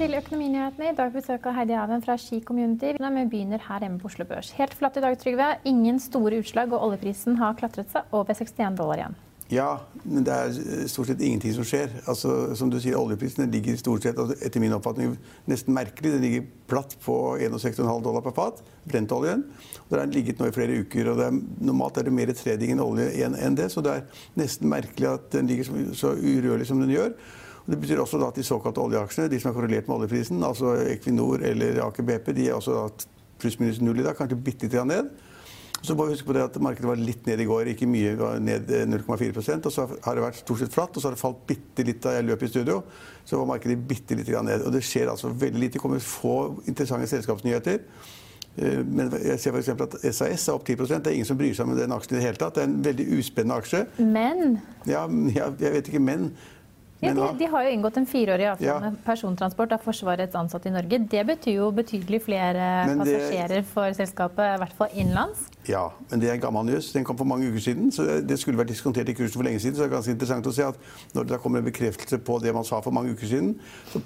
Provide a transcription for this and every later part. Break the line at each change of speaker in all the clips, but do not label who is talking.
Til Økonominyhetene. I dag besøker Heidi Aven fra Ski Community. Vi begynner her hjemme på Oslo Børs. Helt flatt i dag, Trygve. Ingen store utslag, og oljeprisen har klatret seg over 61 dollar igjen.
Ja, men det er stort sett ingenting som skjer. Altså, som du sier, Oljeprisen ligger stort sett, altså, etter min oppfatning nesten merkelig. Den ligger platt på 61,5 dollar per fat, brentoljen. Den har ligget nå i flere uker. og er, Normalt er det mer trading enn olje enn det, så det er nesten merkelig at den ligger så, så urørlig som den gjør. Det betyr også at de såkalte oljeaksjene, de som er korrelert med oljeprisen, altså Equinor eller Aker BP, de er også pluss-minus null i dag, kanskje bitte litt ned. Så må vi huske på det at Markedet var litt ned i går, ikke mye, ned 0,4% og Så har det vært stort sett flatt, og så har det falt bitte litt da jeg løp i studio. Så var markedet bitte litt ned. Og det skjer altså veldig lite. Det kommer få interessante selskapsnyheter. Eh, men jeg ser f.eks. at SAS er opp 10 Det er ingen som bryr seg om den aksjen i det hele tatt. Det er en veldig uspennende aksje.
Men?
Ja, jeg vet ikke men.
Ja, de, de, har jo inngått en fireårig avtale ja. med persontransport av Forsvarets ansatte i Norge. Det betyr jo betydelig flere det, passasjerer for selskapet, i hvert fall innenlands?
Ja, men det er gammel news. Den kom for mange uker siden. så Det skulle vært diskontert i kursen for lenge siden. Så det er ganske interessant å se at når det da kommer en bekreftelse på det man sa for mange uker siden, så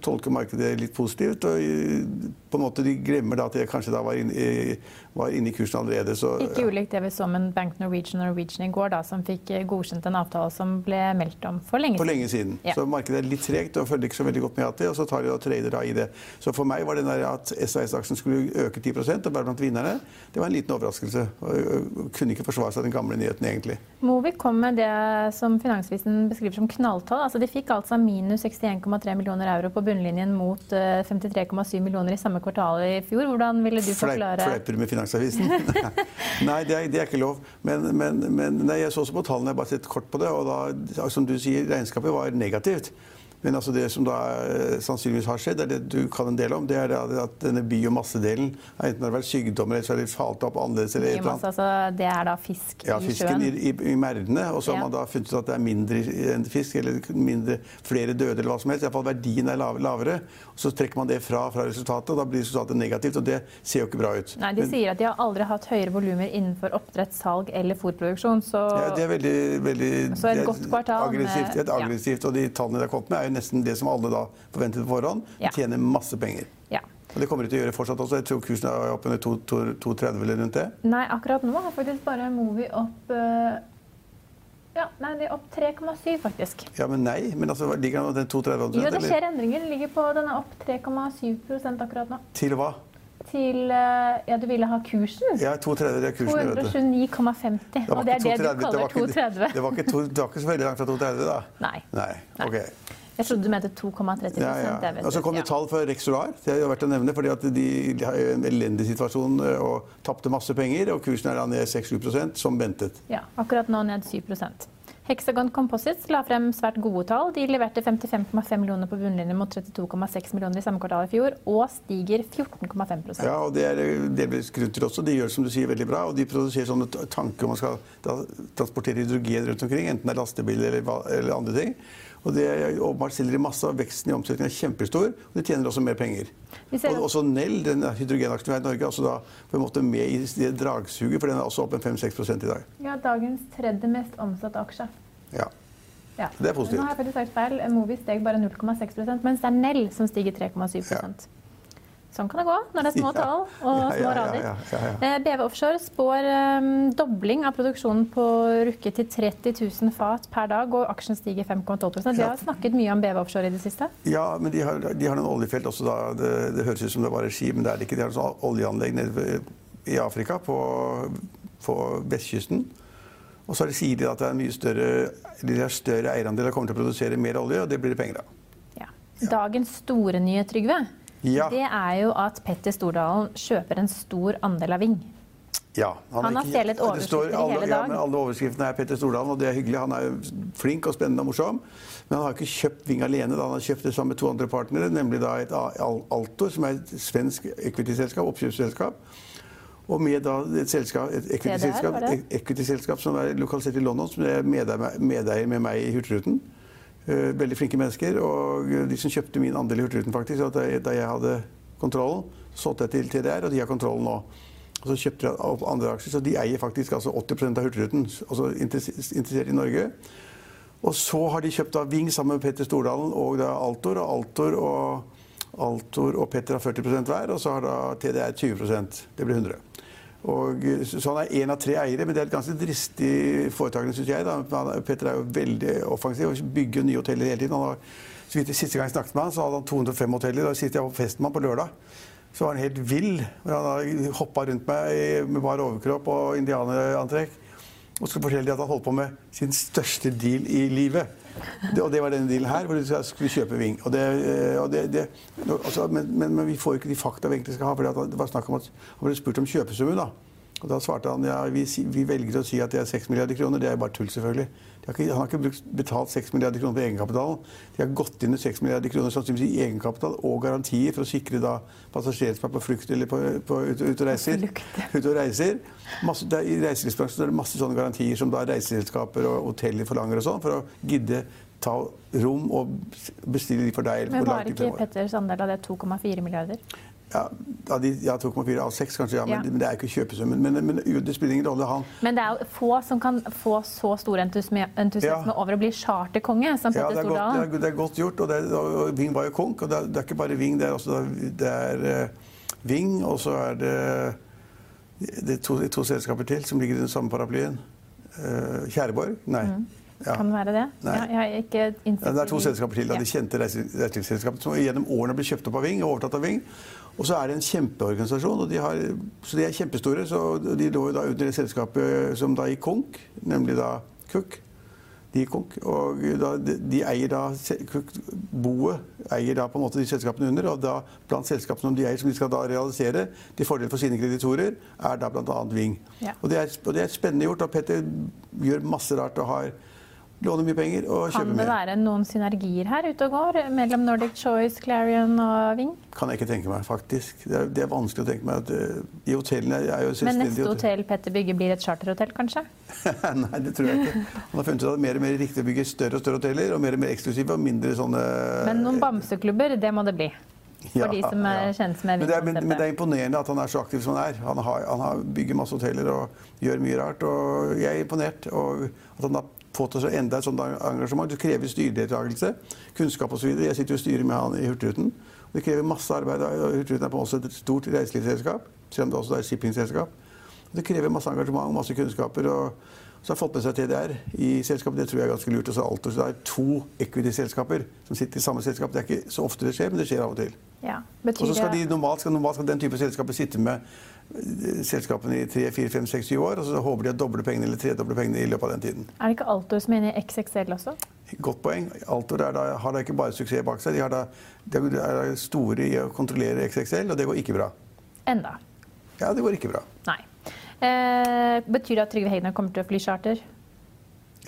tolker markedet litt positivt. Og på en måte de glemmer da at det kanskje da var inne, var inne i kursen allerede. Så,
Ikke ulikt det vi så med Bank Norwegian Norwegian i går, da, som fikk godkjent en avtale som ble meldt om for lenge
siden. For lenge siden siden. Ja. Så markedet er litt tregt og følger ikke så veldig godt med at det, og så tar de og trader da i det. Så for meg var det der at SAS-aksjen skulle øke 10% og være blant vinnerne, det var en liten overraskelse. Og kunne ikke forsvare seg den gamle nyheten, egentlig.
Movi kom med det som Finansvisen beskriver som knalltall. Altså, de fikk altså minus 61,3 millioner euro på bunnlinjen mot 53,7 millioner i samme kvartal i fjor. Hvordan ville du forklare
Fleiper med Finansavisen? nei, det er, det er, ikke lov. Men, men, men nei, jeg så også på tallene, jeg bare sett kort på det. Og da, som du sier, regnskapet var negativt. Men altså det som da eh, sannsynligvis har skjedd, er det du kan en del om, det er at denne biomassedelen enten har vært sykdommer eller så har de falt opp annerledes. eller et eller annet.
Altså, det er da fisk
ja,
i
sjøen?
sjøen?
fisken i, i merdene. Og så har man da funnet ut at det er mindre enn fisk, eller mindre, flere døde, eller hva som helst. Iallfall verdien er lavere. Og så trekker man det fra, fra resultatet, og da blir resultatet negativt. Og det ser jo ikke bra ut.
Nei, De Men, sier at de har aldri hatt høyere volumer innenfor oppdrett, salg eller fôrproduksjon. Så,
ja, det er veldig, veldig
så et godt kvartal
aggressivt, med, aggressivt. Ja. Og de tallene de har kommet med, er jo nesten det som alle da forventet på forhånd. Ja. tjener masse penger.
Ja.
Og det kommer de til å gjøre fortsatt også. Jeg tror kursen er opp under 2,30 eller rundt det.
Nei, akkurat nå har faktisk bare Movi opp uh... Ja, nei, de er opp 3,7 faktisk.
Ja, Men nei. men altså, Ligger den 2,30
Jo, det skjer endringer. Den, ligger på, den er opp 3,7 akkurat nå.
Til hva?
Til eh, Ja, du ville ha kursen?
Ja, 2,30 er kursen.
229,50. Og det er det du kaller 2,30.
Det, var ikke, det var ikke så veldig langt fra 2,30, da?
Nei.
nei. ok.
Jeg trodde du mente 2,30 ja, ja.
Og så kom det tall for Rexolar. Det har vært å nevne, fordi at de, de har en elendig situasjon eh, og tapte masse penger. Og kursen er da ned 6-7 som ventet.
Ja, akkurat nå ned 7% Hexagon Composites la frem svært gode tall. De leverte 55,5 millioner på bunnlinjen mot 32,6 millioner i samme kvartal i fjor, og stiger 14,5%
Ja, og det er delvis grunn til også. De gjør som du sier veldig bra, og de produserer sånne tanker om man skal transportere hydrogen rundt omkring, enten det er lastebil eller, eller andre ting. Og det er åpenbart selger de masse, av Veksten i omsetningen er kjempestor, og de tjener også mer penger. Og også Nell, den hydrogenaksjen vi har i Norge, er altså da på en måte med i det dragsuget, for den er også opp en 5-6 i dag.
Ja, dagens tredje mest omsatte aksje.
Ja. ja. Det er positivt.
Nå har jeg faktisk sagt feil. Movi steg bare 0,6 mens det er Nell som stiger 3,7 ja. Sånn kan det gå når det er små tall og små rader. Eh, BV Offshore spår um, dobling av produksjonen på Rukke til 30 000 fat per dag, og aksjen stiger 5,12 De har snakket mye om BV Offshore i det siste.
Ja, men de har, de har noen oljefelt også, da. Det, det høres ut som det var regi, men det er det ikke. De har sånn oljeanlegg nede i Afrika, på, på vestkysten. Og så sier de at det er en mye større, de har større eierandel og kommer til å produsere mer olje, og det blir det penger av.
Ja. Dagens store nye, Trygve,
Ja.
det er jo at Petter Stordalen kjøper en stor andel av Ving.
Ja,
Han har stjelet
det står
overskrifter i
alle,
hele
Ja,
dag.
men alle overskriftene er Petter Stordalen, og det er hyggelig. Han er jo flink og spennende og morsom. Men han har ikke kjøpt Ving alene. Da. Han har kjøpt det sammen med to andre partnere, nemlig da et Altor, som er et svensk equity-selskap, oppkjøpsselskap. Og med da et, selskap, et equity-selskap equity-selskap som er lokalisert i London, som er medeier med meg i Hurtigruten. Eh, veldig flinke mennesker. Og de som kjøpte min andel i Hurtigruten, faktisk, da jeg, hadde kontrollen, solgte jeg til TDR, og de har kontrollen nå. Og så kjøpte de opp andre aksjer, så de eier faktisk altså 80 av Hurtigruten, altså interessert i Norge. Og så har de kjøpt av Ving sammen med Petter Stordalen og da Altor. Og Altor og, Altor og Petter har 40% hver, og så har da TDR 20% Det blir 100 og, så han er én av tre eiere, men det er et ganske dristig foretakende, syns jeg. Da. Petter er jo veldig offensiv og bygger nye hoteller hele tiden. Har, vidt Siste gang jeg snakket med han, så hadde han 205 hoteller. og sitter jeg på festen med han på lørdag, så var han helt vill. Han hoppa rundt meg med bar overkropp og indianerantrekk. Og skulle fortelle dem at han holdt på med sin største deal i livet. Det, og det var denne dealen her, hvor de skulle kjøpe Ving. Og det, eh, og det, altså, men, men, men vi får jo ikke de fakta vi egentlig skal ha. For det var snakk om at han ble spurt om kjøpesummen. da. Og da svarte han ja, vi, vi velger å si at det er 6 milliarder kroner. Det er jo bare tull, selvfølgelig. Har ikke, han har ikke brukt, betalt 6 milliarder kroner på egenkapitalen. De har gått inn med 6 milliarder kroner sannsynligvis i egenkapital og garantier for å sikre da passasjerer som er på flukt eller på, på, ut, ut og reiser. Ut og reiser. Masse, det er, I reiselivsbransjen er det masse sånne garantier som da reiseselskaper og hoteller forlanger og sånn, for å gidde ta rom og bestille de for deg.
Men var ikke. Petters andel av det 2,4 milliarder?
Ja, de, ja 2,4 av 6 kanskje, ja, men,
Ja.
men det er jo ikke kjøpesummen. Men, men det spiller ingen rolle. Han,
Men det er jo få som kan få så stor entusiasme, entusiasme
Ja.
over å bli charterkonge som
ja,
Petter
det, er det,
Stordalen.
er, det er godt gjort. Og, det er, og Ving var jo konk. Og det er, det er ikke bare Ving, det er også det er, eh, Ving, og så er det, det er to, to selskaper til som ligger i den samme paraplyen. Uh, Kjæreborg? Nei. Ja.
Kan det være det? Ja,
Ja, det er to selskaper til, da,
Ja.
de kjente reise- reiselivsselskapene som gjennom årene ble kjøpt opp av Ving og overtatt av Ving. Og så er det en kjempeorganisasjon, og de har, så de er kjempestore. Så de lå jo da under det selskapet som da gikk konk, nemlig da Cook. De gikk konk, og da, de, de eier da Cook, Boet eier da på en måte de selskapene under, og da blant selskapene som de eier, som de skal da realisere til fordel for sine kreditorer, er da bl.a. Ving.
Ja.
Og, det er, og det er spennende gjort, og Petter gjør masse rart og har låner mye penger og
Kan det
mer.
være noen synergier her ute og går mellom Nordic Choice, Clarion og Ving?
Kan jeg ikke tenke meg, faktisk. Det er, det er vanskelig å tenke meg at eh, De hotellene er jo
Men neste hotell Petter bygger blir et charterhotell, kanskje?
Nei, det tror jeg ikke. Han har funnet ut at det er mer og mer riktig å bygge større og større hoteller, og mer og mer eksklusive og mindre sånne
Men noen bamseklubber, det må det bli. For
Ja,
de som er
ja.
kjent med
men det, er, men, men det er imponerende at han er så aktiv som han er. Han, har, han har bygger masse hoteller og gjør mye rart. og Jeg er imponert. Og at han har fått til enda et sånt engasjement. Det krever styredeltakelse, kunnskap osv. Jeg sitter jo i styret med han i Hurtigruten. Det krever masse arbeid. og Hurtigruten er på også et stort reiselivsselskap, selv om det også er et shippingselskap. Det krever masse engasjement, masse kunnskaper. og så har fått med seg TDR i selskapet. Det tror jeg er ganske lurt. Og så Altor. Så det er to equity-selskaper som sitter i samme selskap. Det er ikke så ofte det skjer, men det skjer av og til.
Ja.
Og så skal, de, normalt, skal, normalt skal den type selskaper sitte med selskapene i 3, 4, 5, 6, 7 år, og så håper de å doble pengene eller tredoble pengene i løpet av den tiden.
Er det ikke Altor som er inne i XXL også?
Godt poeng. Altor da, har da ikke bare suksess bak seg, de, har da, de er store i å kontrollere XXL, og det går ikke bra.
Enda.
Ja, det går ikke bra.
Nei. Eh, betyr det at Trygve Hegnar kommer til å fly charter?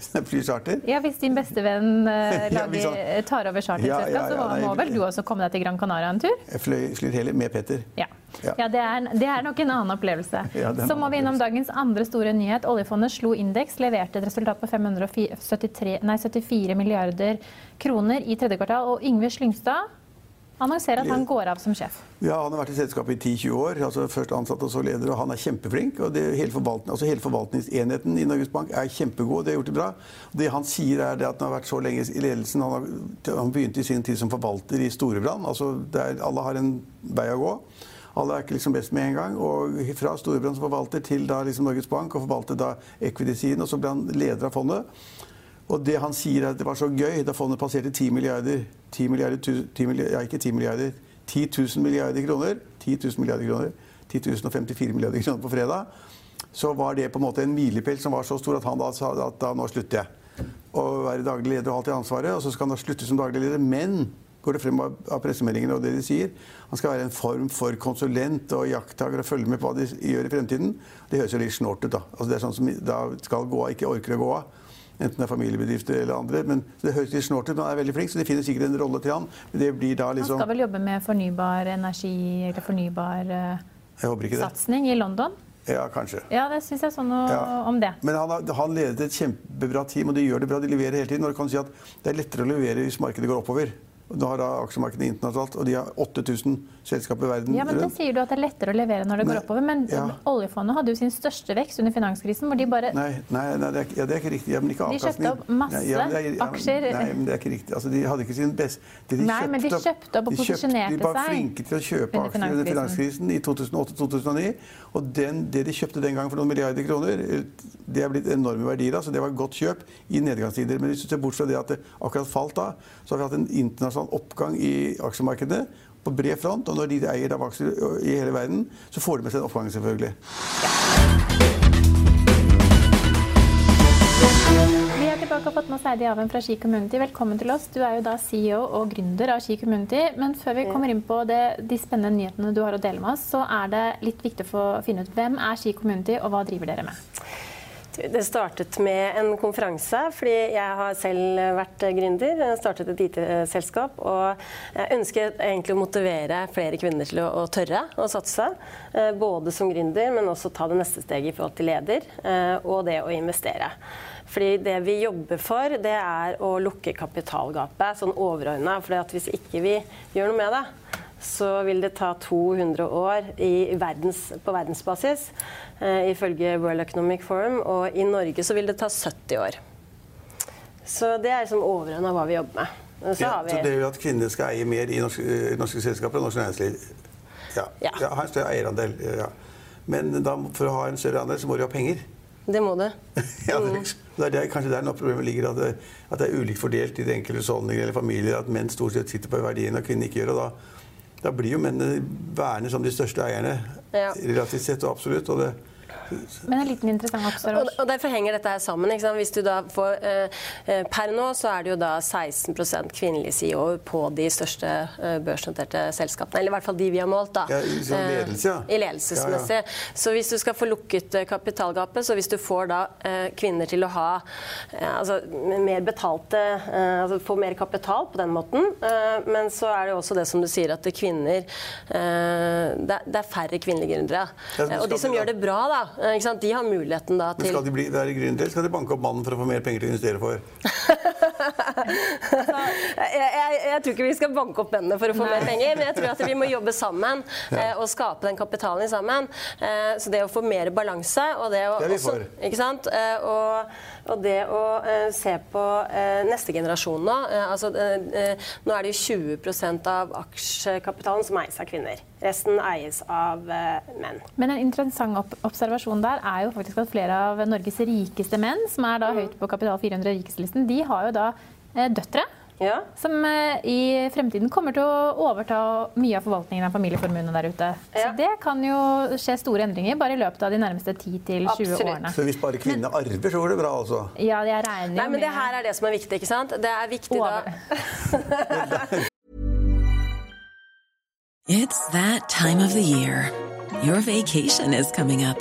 Flycharter.
Ja, Hvis din bestevenn eh,
Ja,
lager,
han-
tar over charterselskap,
Ja, ja, ja,
så må vel du også komme deg til Gran Canaria en tur?
Jeg flyr heller med Petter.
Ja.
Ja.
ja det, er, det er nok en annen opplevelse.
Ja,
Så må vi innom dagens andre store nyhet. Oljefondet slo indeks, leverte et resultat på 574 nei, 74 milliarder kroner i tredje kvartal. Og Yngve Slyngstad, annonserer at han går av som sjef.
Ja, Han har vært i selskapet i 10-20 år. altså Først ansatt og så leder. og Han er kjempeflink. og det, hele, forvaltning, altså hele forvaltningsenheten i Norges Bank er kjempegod. Det har gjort det bra. Det han sier, er at han har vært så lenge i ledelsen. Han, har, han begynte i sin tid som forvalter i Storebrand. altså Alle har en vei å gå. Alle er ikke liksom best med en gang. Og fra Storebrand som forvalter til da liksom Norges Bank, og forvalter da equity-siden. Og så ble han leder av fondet. Og det han sier er at det var så gøy da fondet passerte 10 milliarder, 10 milliarder, 10 milliarder Ja, ikke 10 milliarder. 10 000 milliarder kroner. 10 000 milliarder kroner. 10 054 milliarder kroner på fredag. Så var det på en måte en milepæl som var så stor at han da sa at da nå slutter jeg. Å være daglig leder og alltid ansvaret. Og så skal han da slutte som daglig leder. Men går det frem av pressemeldingene og det de sier. Han skal være en form for konsulent og jakttaker og følge med på hva de gjør i fremtiden. Det høres jo litt snålt ut, da. Altså, det er sånn som da skal gå av, ikke orker å gå av. Enten det er familiebedrifter eller andre. Men det høres litt snålt ut. Han er veldig flink, så de finner sikkert en rolle til han. Men det blir da liksom
Han skal vel jobbe med fornybar energi eller fornybar uh, satsing i London?
Ja, kanskje.
Ja, det syns jeg sånn ja. om det.
Men han, han ledet et kjempebra team, og de gjør det bra. De leverer hele tiden. Og du kan si at det er lettere å levere hvis markedet går oppover. Nå har da aksjemarkedene internasjonalt, og de har 8000 selskaper i verden
Ja, men Det sier du at det er lettere å levere når det går oppover. Men ja. oljefondet hadde jo sin største vekst under finanskrisen, hvor de bare
Nei, nei, nei det, er, ja, det, er, ikke riktig. Ja, men ikke.
De kjøpte opp masse ja, er, aksjer.
Nei, men det er ikke riktig. Altså, de hadde ikke sin best... de
Nei, men de kjøpte opp og posisjonerte seg.
De var flinke til å kjøpe aksjer under finanskrisen i 2008-2009. Og den, det de kjøpte den gangen for noen milliarder kroner, det er blitt enorme verdier. Så det var et godt kjøp i nedgangstider. Men hvis du ser bort fra det at det akkurat falt da, så har vi hatt en internasjonal oppgang i aksjemarkedet på bred front. Og når de eier av aksjer i hele verden, så får de med seg en oppgang, selvfølgelig.
Vi er tilbake og fått med Seidi Aven fra Ski Community. Velkommen til oss. Du er jo da CEO og gründer av Ski Community. Men før vi kommer inn på det, de spennende nyhetene du har å dele med oss, så er det litt viktig å finne ut hvem er Ski Community, og hva driver dere med?
Det startet med en konferanse, fordi jeg har selv vært gründer. Startet et IT-selskap og jeg ønsket egentlig å motivere flere kvinner til å, å, tørre å satse. Eh, både som gründer, men også ta det neste steget i forhold til leder, eh, og det å investere. Fordi det vi jobber for, det er å lukke kapitalgapet sånn overordna. For hvis ikke vi gjør noe med det, så vil det ta 200 år verdens, på verdensbasis, eh, ifølge World Economic Forum. Og i Norge så vil det ta 70 år. Så det er liksom overordna hva vi jobber med.
Så, ja, vi... så det er jo at kvinner skal eie mer i norske, norske selskaper og norsk næringsliv? Ja. ja. ja ha en større eierandel. Ja. Men da, for å ha en større andel, så må du ha penger.
Det må du.
ja, det, det er kanskje der problemet ligger. At det, at det, er ulikt fordelt i de enkelte husholdninger eller familier. At menn stort sett sitter på verdiene og kvinner ikke gjør det. og da da blir jo mennene værende som de største eierne. Ja. Relativt sett og absolutt. Og det,
men en liten interessant observasjon.
Og, og, Derfor henger dette her sammen. Hvis du da får, eh, eh per nå så er det jo da 16 kvinnelige CEO-er på de største eh, børsnoterte selskapene. Eller i hvert fall de vi har målt. da.
Ja, I sånn ledelse, ja.
I ledelsesmessig. Ja, ja. Så hvis du skal få lukket eh, kapitalgapet, så hvis du får da eh, kvinner til å ha eh, altså, mer betalte altså Få mer kapital på den måten, men så er det jo også det som du sier, at kvinner det, er færre kvinnelige gründere. og de som gjør det bra, da, Eh, de har muligheten da til
Men Skal de bli, være gründer, skal de banke opp mannen for å få mer penger til å investere for?
jeg, jeg, jeg, tror ikke vi skal banke opp mennene for å få Nei. mer penger, men jeg tror at vi må jobbe sammen ja. og skape den kapitalen sammen. Eh, så det å få mer balanse og det å
det er vi for.
Ikke sant? Eh, og, og det å se på neste generasjon nå altså, Nå er det jo 20 av aksjekapitalen som eies av kvinner. Resten eies av menn.
Men en interessant observasjon der er jo faktisk at flere av Norges rikeste menn, som er da mm. høyt på Kapital 400 rikeste-listen, de har jo da eh, døtre. Ja. Som eh, i fremtiden kommer til å overta mye av forvaltningen av familieformuene der ute. Ja. Så det kan jo skje store endringer bare i løpet av de nærmeste 10-20 årene.
Så hvis bare kvinnene arver, så går det bra, altså?
Ja, jeg regner jo
Nei, men det her er det som er viktig, ikke sant? Det er viktig da
It's that time of the year. Your vacation is coming up.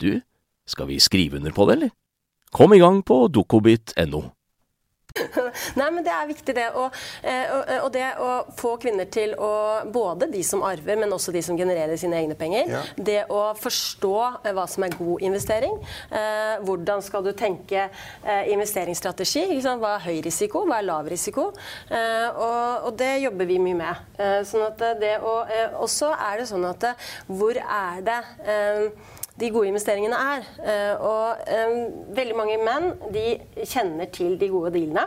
du, skal vi skrive under på det, eller? Kom i gang på dokobit.no.
Nei, men det er viktig det. Og, eh, og, det å få kvinner til å Både de som arver, men også de som genererer sine egne penger. Ja. Det å forstå eh, hva som er god investering. Eh, hvordan skal du tenke investeringsstrategi? Hva er høy risiko, hva er lav risiko? Og, og det jobber vi mye med. Sånn at det å, og så er det sånn at hvor er det de gode investeringene er. Eh, og eh, veldig mange menn de kjenner til de gode dealene.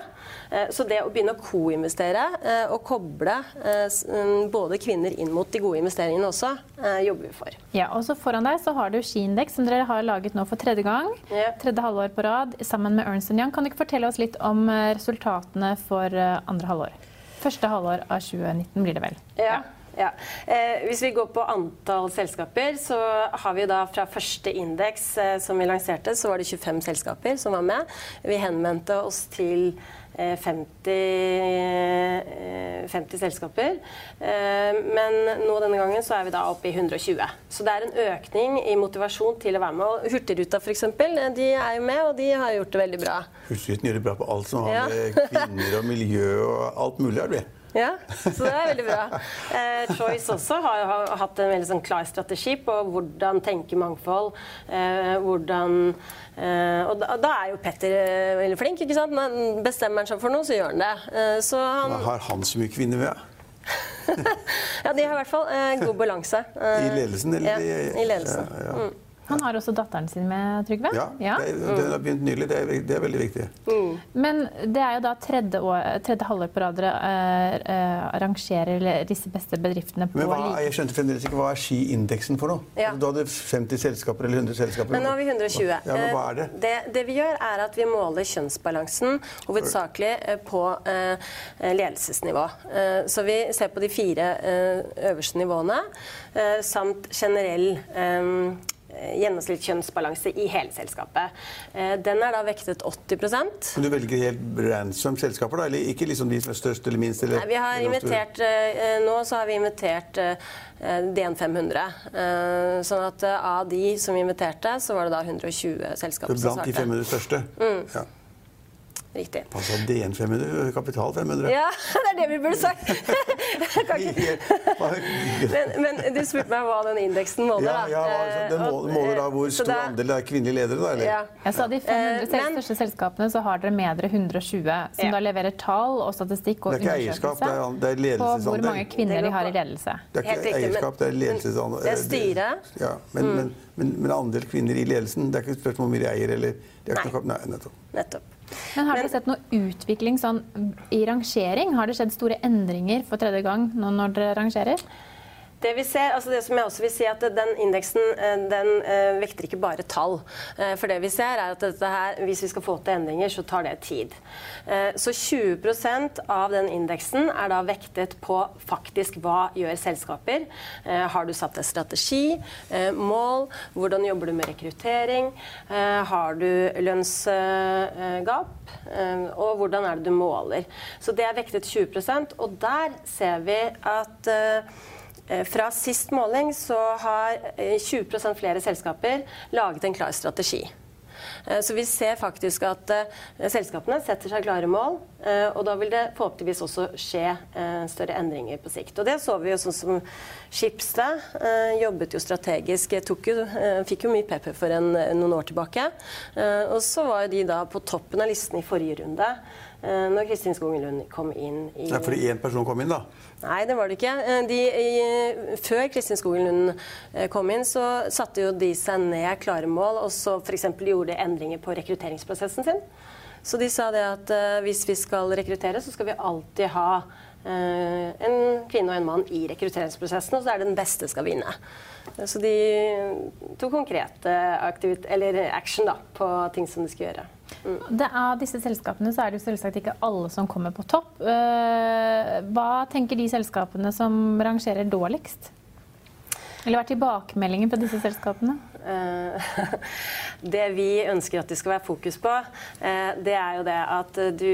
Eh, så det å begynne å co-investere og koble både kvinner inn mot de gode investeringene også, jobber vi for.
Ja, og så Foran deg så har du Skiindex, som dere har laget nå for tredje gang. Tredje halvår på rad sammen med Ernst Young. Kan du ikke fortelle oss litt om resultatene for andre halvår? Første halvår av 2019 blir det vel?
Ja. ja. Ja. Eh, hvis vi går på antall selskaper, så har vi da fra første indeks eh, som vi lanserte, så var det 25 selskaper som var med. Vi henvendte oss til eh, 50, 50, eh, selskaper. Eh, men nå denne gangen så er vi da oppe i 120. Så det er en økning i motivasjon til å være med. Og Hurtigruta f.eks. De er jo med, og de har gjort det veldig bra.
Hurtigruten gjør det bra på alt som har ja. kvinner og miljø og alt mulig å gjøre.
Ja, så det er veldig bra. Eh, Choice også har, har, hatt en veldig sånn klar strategi på hvordan tenke mangfold. Eh, hvordan eh, Og da, da, er jo Petter eh, veldig flink. ikke sant? Når bestemmer han seg for noe, så gjør han det.
Eh, så han, har han så mye kvinner ved?
ja, de har i hvert fall eh, god balanse.
I ledelsen? Eller?
Ja, i ledelsen. Ja, ja. Mm.
Han har også datteren sin med, Trygve?
Ja, ja. Det, har begynt nylig. Det er, det er veldig viktig. Mm.
Men det er jo da tredje, år, tredje halvår på rad dere uh, uh, arrangerer disse beste bedriftene på
Men hva, Jeg skjønte fremdeles ikke hva er Ski-indeksen for noe? Ja. Du hadde 50 selskaper eller 100 selskaper?
Men nå har vi 120. Ja,
men hva er det?
Eh, det? det? vi gjør, er at vi måler kjønnsbalansen hovedsakelig på uh, ledelsesnivå. så vi ser på de fire øverste nivåene samt generell um, kjønnsbalanse i hele selskapet. Eh, den er da vektet 80%
Men Du velger helt ransom selskaper, da? Eller ikke liksom de som er størst eller minst? Eller,
Nei, vi har invitert, eh, nå så har vi invitert DN 500. Sånn at av de som vi inviterte, så var det da 120 selskaper
som svarte. Blant de 500 største? Mm. Ja.
Riktig.
Altså DN 500, Kapital 500.
Ja, det er det vi burde sagt! men, men, du spurte meg hva den indeksen måler,
da. Ja, ja Den måler, måler da hvor stor andel er kvinnelige ledere, da? Eller? Ja.
Jeg sa de 500 eh, men, største selskapene, så har dere med dere 120, som ja. da leverer tall og statistikk og undersøkelse
det er, det er
på hvor mange kvinner de har i ledelse.
Det er ikke eierskap, det er ledelsesandel.
Det er styret.
Ja, men, mm. men, men, men, andel kvinner i ledelsen, det er ikke et spørsmål om mye de eier eller
Nei. Nei, nettopp. nettopp.
Men Har dere sett noe utvikling sånn, i rangering? Har det skjedd store endringer for tredje gang nå når dere rangerer?
Det vi ser, altså det som jeg også vil si at Den indeksen eh, den uh, vekter ikke bare tall. Uh, for det vi ser er at her, Hvis vi skal få til endringer, så tar det tid. Så 20% av den indeksen er da vektet på faktisk hva gjør selskaper. har du satt deg strategi, mål, hvordan jobber du med rekruttering, har du lønnsgap, og hvordan er det du måler. Så det er vektet 20% og der ser vi at Eh, fra sist måling så har 20 eh, flere selskaper laget en klar strategi. Så vi ser faktisk at selskapene setter seg klare mål, og da vil det forhåpentligvis også skje større endringer på sikt. Og det så vi jo sånn som Schibsted jobbet jo strategisk, jo, fikk jo mye pepper for en, noen år tilbake. Og så var de da på toppen av listen i forrige runde. Eh, når Kristin Skogen Lund kom inn i
er fordi én person kom inn, da?
Nei, det var det ikke. Eh, de, i, før Kristin Skogen Lund eh, kom inn, så satte jo de seg ned klare mål, og så f.eks. gjorde endringer på rekrutteringsprosessen sin. Så de sa det at uh, hvis vi skal rekruttere, så skal vi alltid ha uh, en kvinne og en mann i rekrutteringsprosessen, og så er det den beste skal vinne. Så de tok konkrete action da, på ting som de skulle gjøre.
Det Av disse selskapene så er det jo selvsagt ikke alle som kommer på topp. Eh, hva tenker de selskapene som rangerer dårligst? Eller hva er tilbakemeldingen på disse selskapene? Eh,
det vi ønsker at det skal være fokus på, eh, det er jo det at du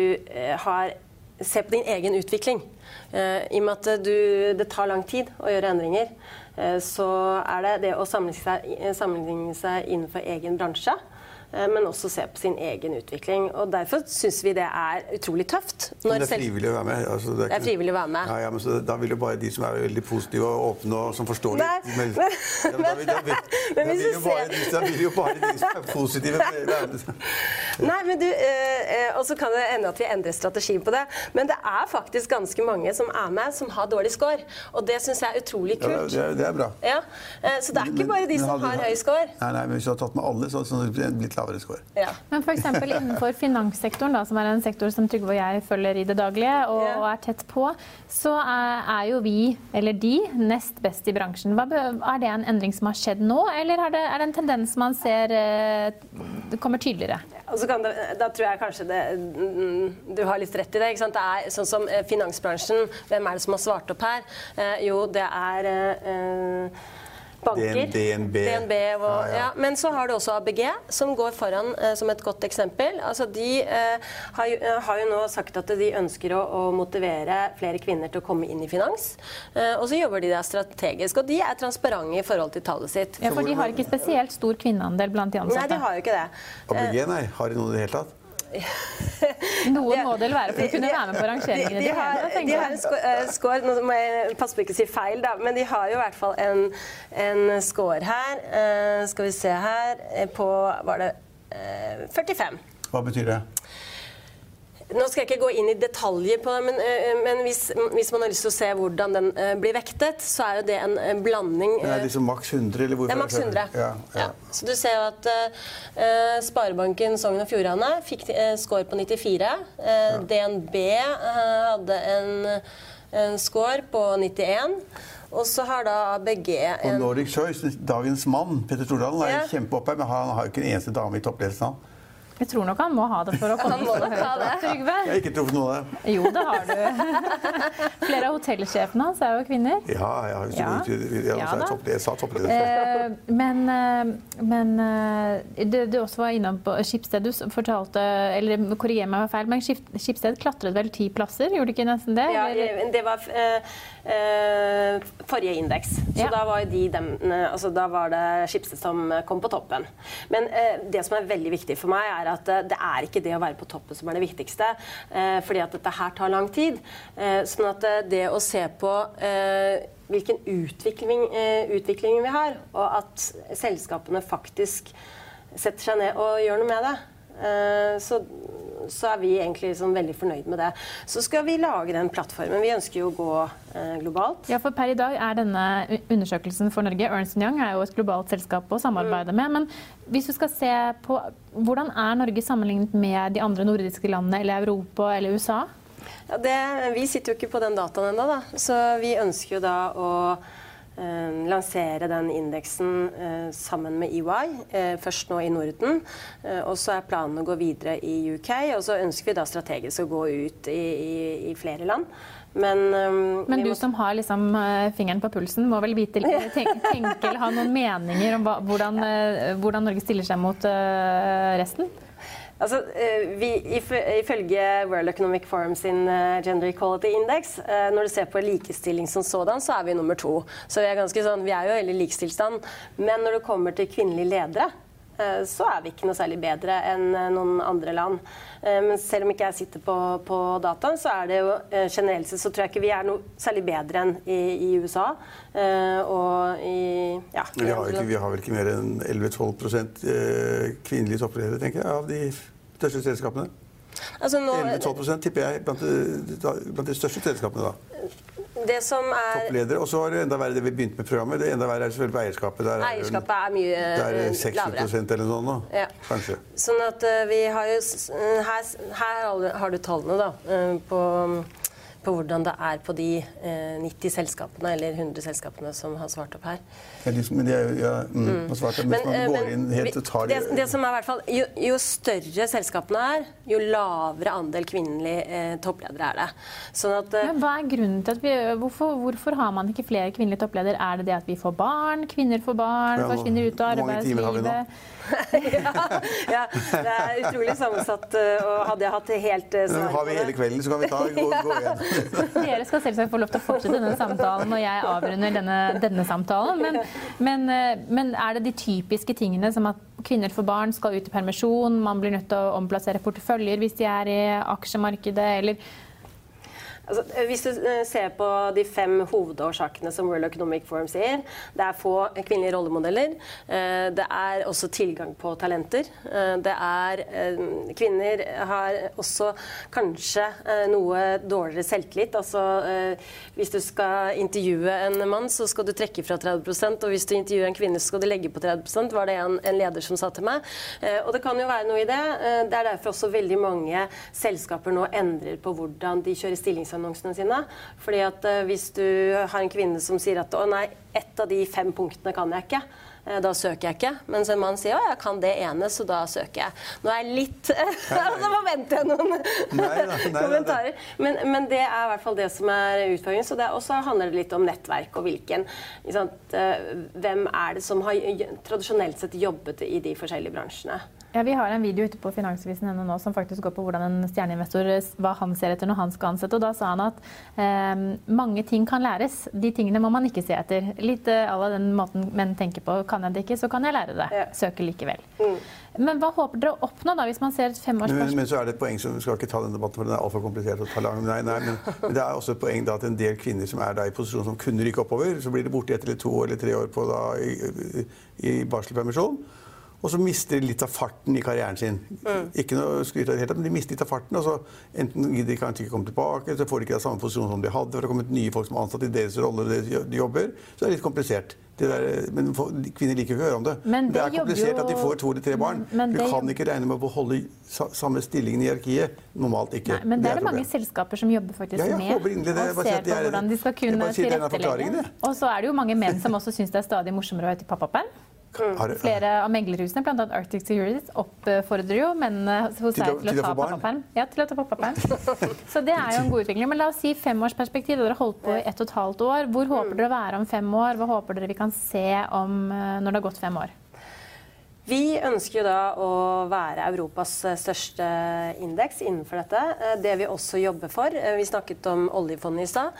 har Se på din egen utvikling. I og med at du, det tar lang tid å gjøre endringer, så er det det å sammenligne seg, sammenligne seg innenfor egen bransje men også se på sin egen utvikling. Og Derfor syns vi det er utrolig tøft.
men det er frivillig å være med? Altså,
det, er det er frivillig å være med.
Ja, ja, men Da vil jo bare de som er veldig positive og åpne og som forstår litt men, men, ja, men, da, vil, da, vil, da, vil jo bare, de, da vil jo bare de som er positive være med.
Nei, men du, eh, eh, Og så kan det ende at vi endrer strategien på det. Men det er faktisk ganske mange som er med, som har dårlig score. Og det syns jeg er utrolig kult.
Ja, det, er, det er bra.
Ja, Så det er ikke bare de som har høy score.
Nei, nei, men hvis du hadde tatt med alle, så hadde det blitt lavere score. Ja.
Men f.eks. innenfor finanssektoren, da, som er en sektor som Trygve og jeg følger i det daglige og, ja. og er tett på, så er, er, jo vi, eller de, nest best i bransjen. Hva, er det en endring som har skjedd nå, eller er det, er det en tendens man ser eh, kommer tydeligere?
Det, da tror jeg kanskje det, du har litt rett i det. ikke sant? Det er sånn som eh, finansbransjen. Hvem er det som har svart opp her? Eh, jo, det er eh, banker.
DNB.
DNB og, ja, ja. Men så har du også ABG, som går foran eh, som et godt eksempel. Altså, de eh, har, jo, eh, har, jo, nå sagt at de ønsker å, å, motivere flere kvinner til å komme inn i finans. Eh, og så jobber de der strategisk. Og de er transparente i forhold til tallet sitt.
Ja, For de har ikke spesielt stor kvinneandel blant de ansatte?
Nei, de har jo ikke det.
ABG, nei. Har de noe i det hele tatt?
Noen må det vel være for å kunne være med på rangeringene?
De, de, har, de har en eh, score, Nå må jeg passe på ikke å si feil, da, men de har jo i hvert fall en, en score her. Uh, skal vi se her eh, På var det uh, 45.
Hva betyr det?
Nå skal jeg ikke gå inn i detaljer på det, men, eh, men hvis, hvis, man har lyst til å se hvordan den uh, blir vektet, så er jo det en, en blanding
uh, Det er liksom maks 100, eller hvorfor?
Det er maks 100. Ja, ja. Ja. Så du ser jo at uh, Sparebanken Sogn og Fjordane fikk score på 94. DNB hadde en, en score på 91. Og så har da ABG
en Og Nordic Choice, dagens mann, Petter Stordalen, er ja. kjempeoppe her, men han har jo ikke en eneste dame i toppledelsen.
Jeg tror nok han må ha det for å komme seg høyt opp, Trygve.
Jeg har ikke truffet noe av
det. Jo, det har du. Flere av hotellsjefene hans er jo kvinner.
Ja, jeg, har ja. jeg, ja, topp, jeg sa toppleder.
Eh, men, eh, men du, det du også var innom på Skipsted, du fortalte Eller korriger meg med feil, men Skipsted klatret vel ti plasser? Gjorde de ikke nesten det?
Ja, det var eh, forrige indeks. Så ja. da var de dem, altså, da var det Skipsted som kom på toppen. Men det som er veldig viktig for meg, er er at eh, det er ikke det å være på toppen som er det viktigste. Eh, fordi at dette her tar lang tid. Eh, sånn at det å se på hvilken utvikling, utvikling vi har, og at selskapene faktisk setter seg ned og gjør noe med det, så så er vi egentlig liksom veldig fornøyd med det. Så skal vi lage den plattformen. Vi ønsker jo å gå eh, globalt.
Ja, for Per i dag er denne undersøkelsen for Norge Ernst Young er jo et globalt selskap å samarbeide mm. med. Men hvis du skal se på hvordan er Norge sammenlignet med de andre nordiske landene eller Europa eller USA?
Ja, det, vi sitter jo ikke på den dataen ennå, da. Så vi ønsker jo da å Eh, lansere den indeksen eh, sammen med EY, eh, først nå i Norden. og så er planen å gå videre i UK, og så ønsker vi da strategisk å gå ut i, i, i flere land. Men,
Men, du må... som har liksom, fingeren på pulsen, må vel vite, tenke, tenke eller ha noen meninger om hva, hvordan, hvordan, Norge stiller seg mot resten?
Altså, eh, vi, Ifølge World Economic Forum sin eh, Gender Equality Index, eh, når du ser på likestilling som sådan, så er vi nummer to. Så vi er, ganske sånn, vi er jo veldig likestillstand, Men når det kommer til kvinnelige ledere, så er vi ikke noe særlig bedre enn noen andre land. Men selv om ikke jeg sitter på, på dataen, så er det jo generelt sett så tror jeg ikke vi er noe særlig bedre enn i, i USA. Og i
ja, vi, har ikke, vi har vel ikke mer enn 11-12% kvinnelige toppledere, tenker jeg, av de største selskapene. Altså 11-12% tipper jeg blant de, blant de største selskapene da.
Det som er...
Toppledere. Og så er det enda verre det vi begynte med programmet. Det enda verre er selvfølgelig på eierskapet.
Der eierskapet er, mye
der er 60 lavere. eller noe nå. Ja. Kanskje.
Sånn at uh, vi har jo Her, her har du tallene, da. På på hvordan det er på de eh, 90 selskapene eller 100 selskapene som har svart opp her.
Ja, liksom, men de er, ja, mm, mm. svart opp, men, man går inn helt
vi, det, det, som er hvert fall, jo, jo, større selskapene er, jo lavere andel kvinnelige eh, toppledere er det.
Sånn at, eh, men hva er grunnen til at vi, hvorfor, hvorfor, har man ikke flere kvinnelige toppledere? Er det det at vi får barn? Kvinner får barn, ja, forsvinner ut av arbeidslivet?
Ja, ja, det er utrolig sammensatt. Eh, og hadde jeg hatt helt
uh, svar Har vi hele kvelden, så kan vi ta, gå, gå igjen.
Dere skal selvsagt få lov til å fortsette denne samtalen når jeg avrunder denne, denne samtalen. Men, men, eh, men, er det de typiske tingene som at kvinner får barn, skal ut i permisjon, man blir nødt til å omplassere porteføljer hvis de er i aksjemarkedet, eller
Altså, eh, hvis du eh, ser på de fem hovedårsakene som World Economic Forum sier, det er få kvinnelige rollemodeller. Eh, det er også tilgang på talenter. Det er Kvinner har også kanskje noe dårligere selvtillit. Altså hvis du skal intervjue en mann, så skal du trekke fra 30% og hvis du intervjuer en kvinne, så skal du legge på 30% var det en, en leder som sa til meg. Og det kan jo være noe i det. Det er derfor også veldig mange selskaper nå endrer på hvordan de kjører stillingsansvar annonsene sine. Fordi at eh, Hvis du har en kvinne som sier at å nei, ett av de fem punktene kan jeg ikke, eh, da søker jeg ikke. Mens en mann sier at jeg kan det ene, så da søker jeg. Nå er jeg litt Nå forventer jeg noen nei, nei, nei, kommentarer. Men, men, det er i hvert fall det som er utfordringen. Så det også handler det litt om nettverk og hvilken eh, Hvem er det som har tradisjonelt sett jobbet i de forskjellige bransjene?
Ja, Vi har en video ute på Finansavisen nå som faktisk går på hvordan en stjerneinvestor hva han ser etter når han skal ansette. og Da sa han at eh, mange ting kan læres. De tingene må man ikke se etter. Litt eh, à den måten menn tenker på. Kan jeg det ikke, så kan jeg lære det. Ja. Søker likevel. Mm. Men hva håper dere å oppnå da, hvis man ser et femårsperspektiv?
Men, men, så er det et poeng som vi skal ikke ta den debatten, for den er altfor komplisert å ta lang. Nei, nei, men, men, det er også et poeng da, at en del kvinner som er da i posisjon som kunne rykke oppover, så blir det borte eller to eller tre år på, da, i, i barselpermisjon. Og så mister de litt av farten i karrieren sin. Mm. Ikke noe skryt av det hele men de mister litt av farten. og så Enten gidder de kanskje ikke komme tilbake, så får de ikke den samme posisjon som de hadde. for Det har kommet nye folk som er ansatt i deres rolle de jobber. Så det er litt komplisert. Der, men kvinner liker ikke å høre om det. Men det, det er komplisert jo... at de får to eller tre barn. Men, du kan ikke regne med å beholde samme stillingen i hierarkiet. Normalt ikke.
Nei, men det, det er det mange selskaper som jobber faktisk ja, med. Og ser på hvordan de skal kunne tilrettelegge. Og så er det jo mange menn som også syns det er stadig morsommere å være til pappaperm. Flere av meglerhusene, bl.a. Arctic Securities, oppfordrer jo mennene hos seg til, til, å ta pappaperm. Ja, til å ta pappaperm. Så det er jo en god utvikling. Men la oss si femårsperspektiv. Dere har holdt på i ett og et halvt år. Hvor håper mm. dere å være om fem år? Hva håper dere vi kan se om eh, når det har gått fem år?
Vi ønsker jo da å være Europas eh, største indeks innenfor dette. Eh, det vi også jobber for. Eh, vi snakket om oljefondet i stad.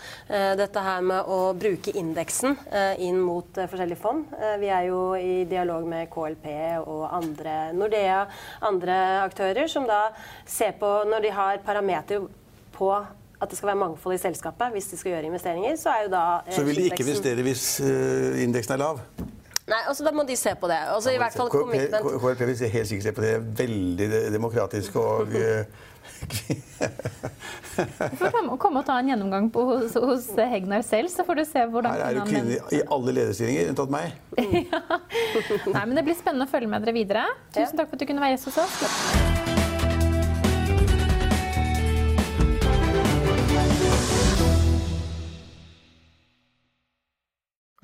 Dette her med å bruke indeksen inn mot forskjellige fond. Vi er jo i dialog med KLP og andre Nordea, andre aktører, som da ser på når de har parametere på at det skal være mangfold i selskapet hvis de skal gjøre investeringer, så er jo da
Så vil de ikke investere hvis indeksen er lav?
Nei, altså Da må de se på det. Altså, i hvert fall
KRP vil helt sikkert se på det. Veldig demokratisk og
Du får komme og ta en gjennomgang på, hos, hos, Hegnar selv, så får du se hvordan
Her er jo kvinner i alle lederstillinger, unntatt meg. ja.
Nei, men Det blir spennende å følge med dere videre. Tusen takk for at du kunne være gjest hos oss.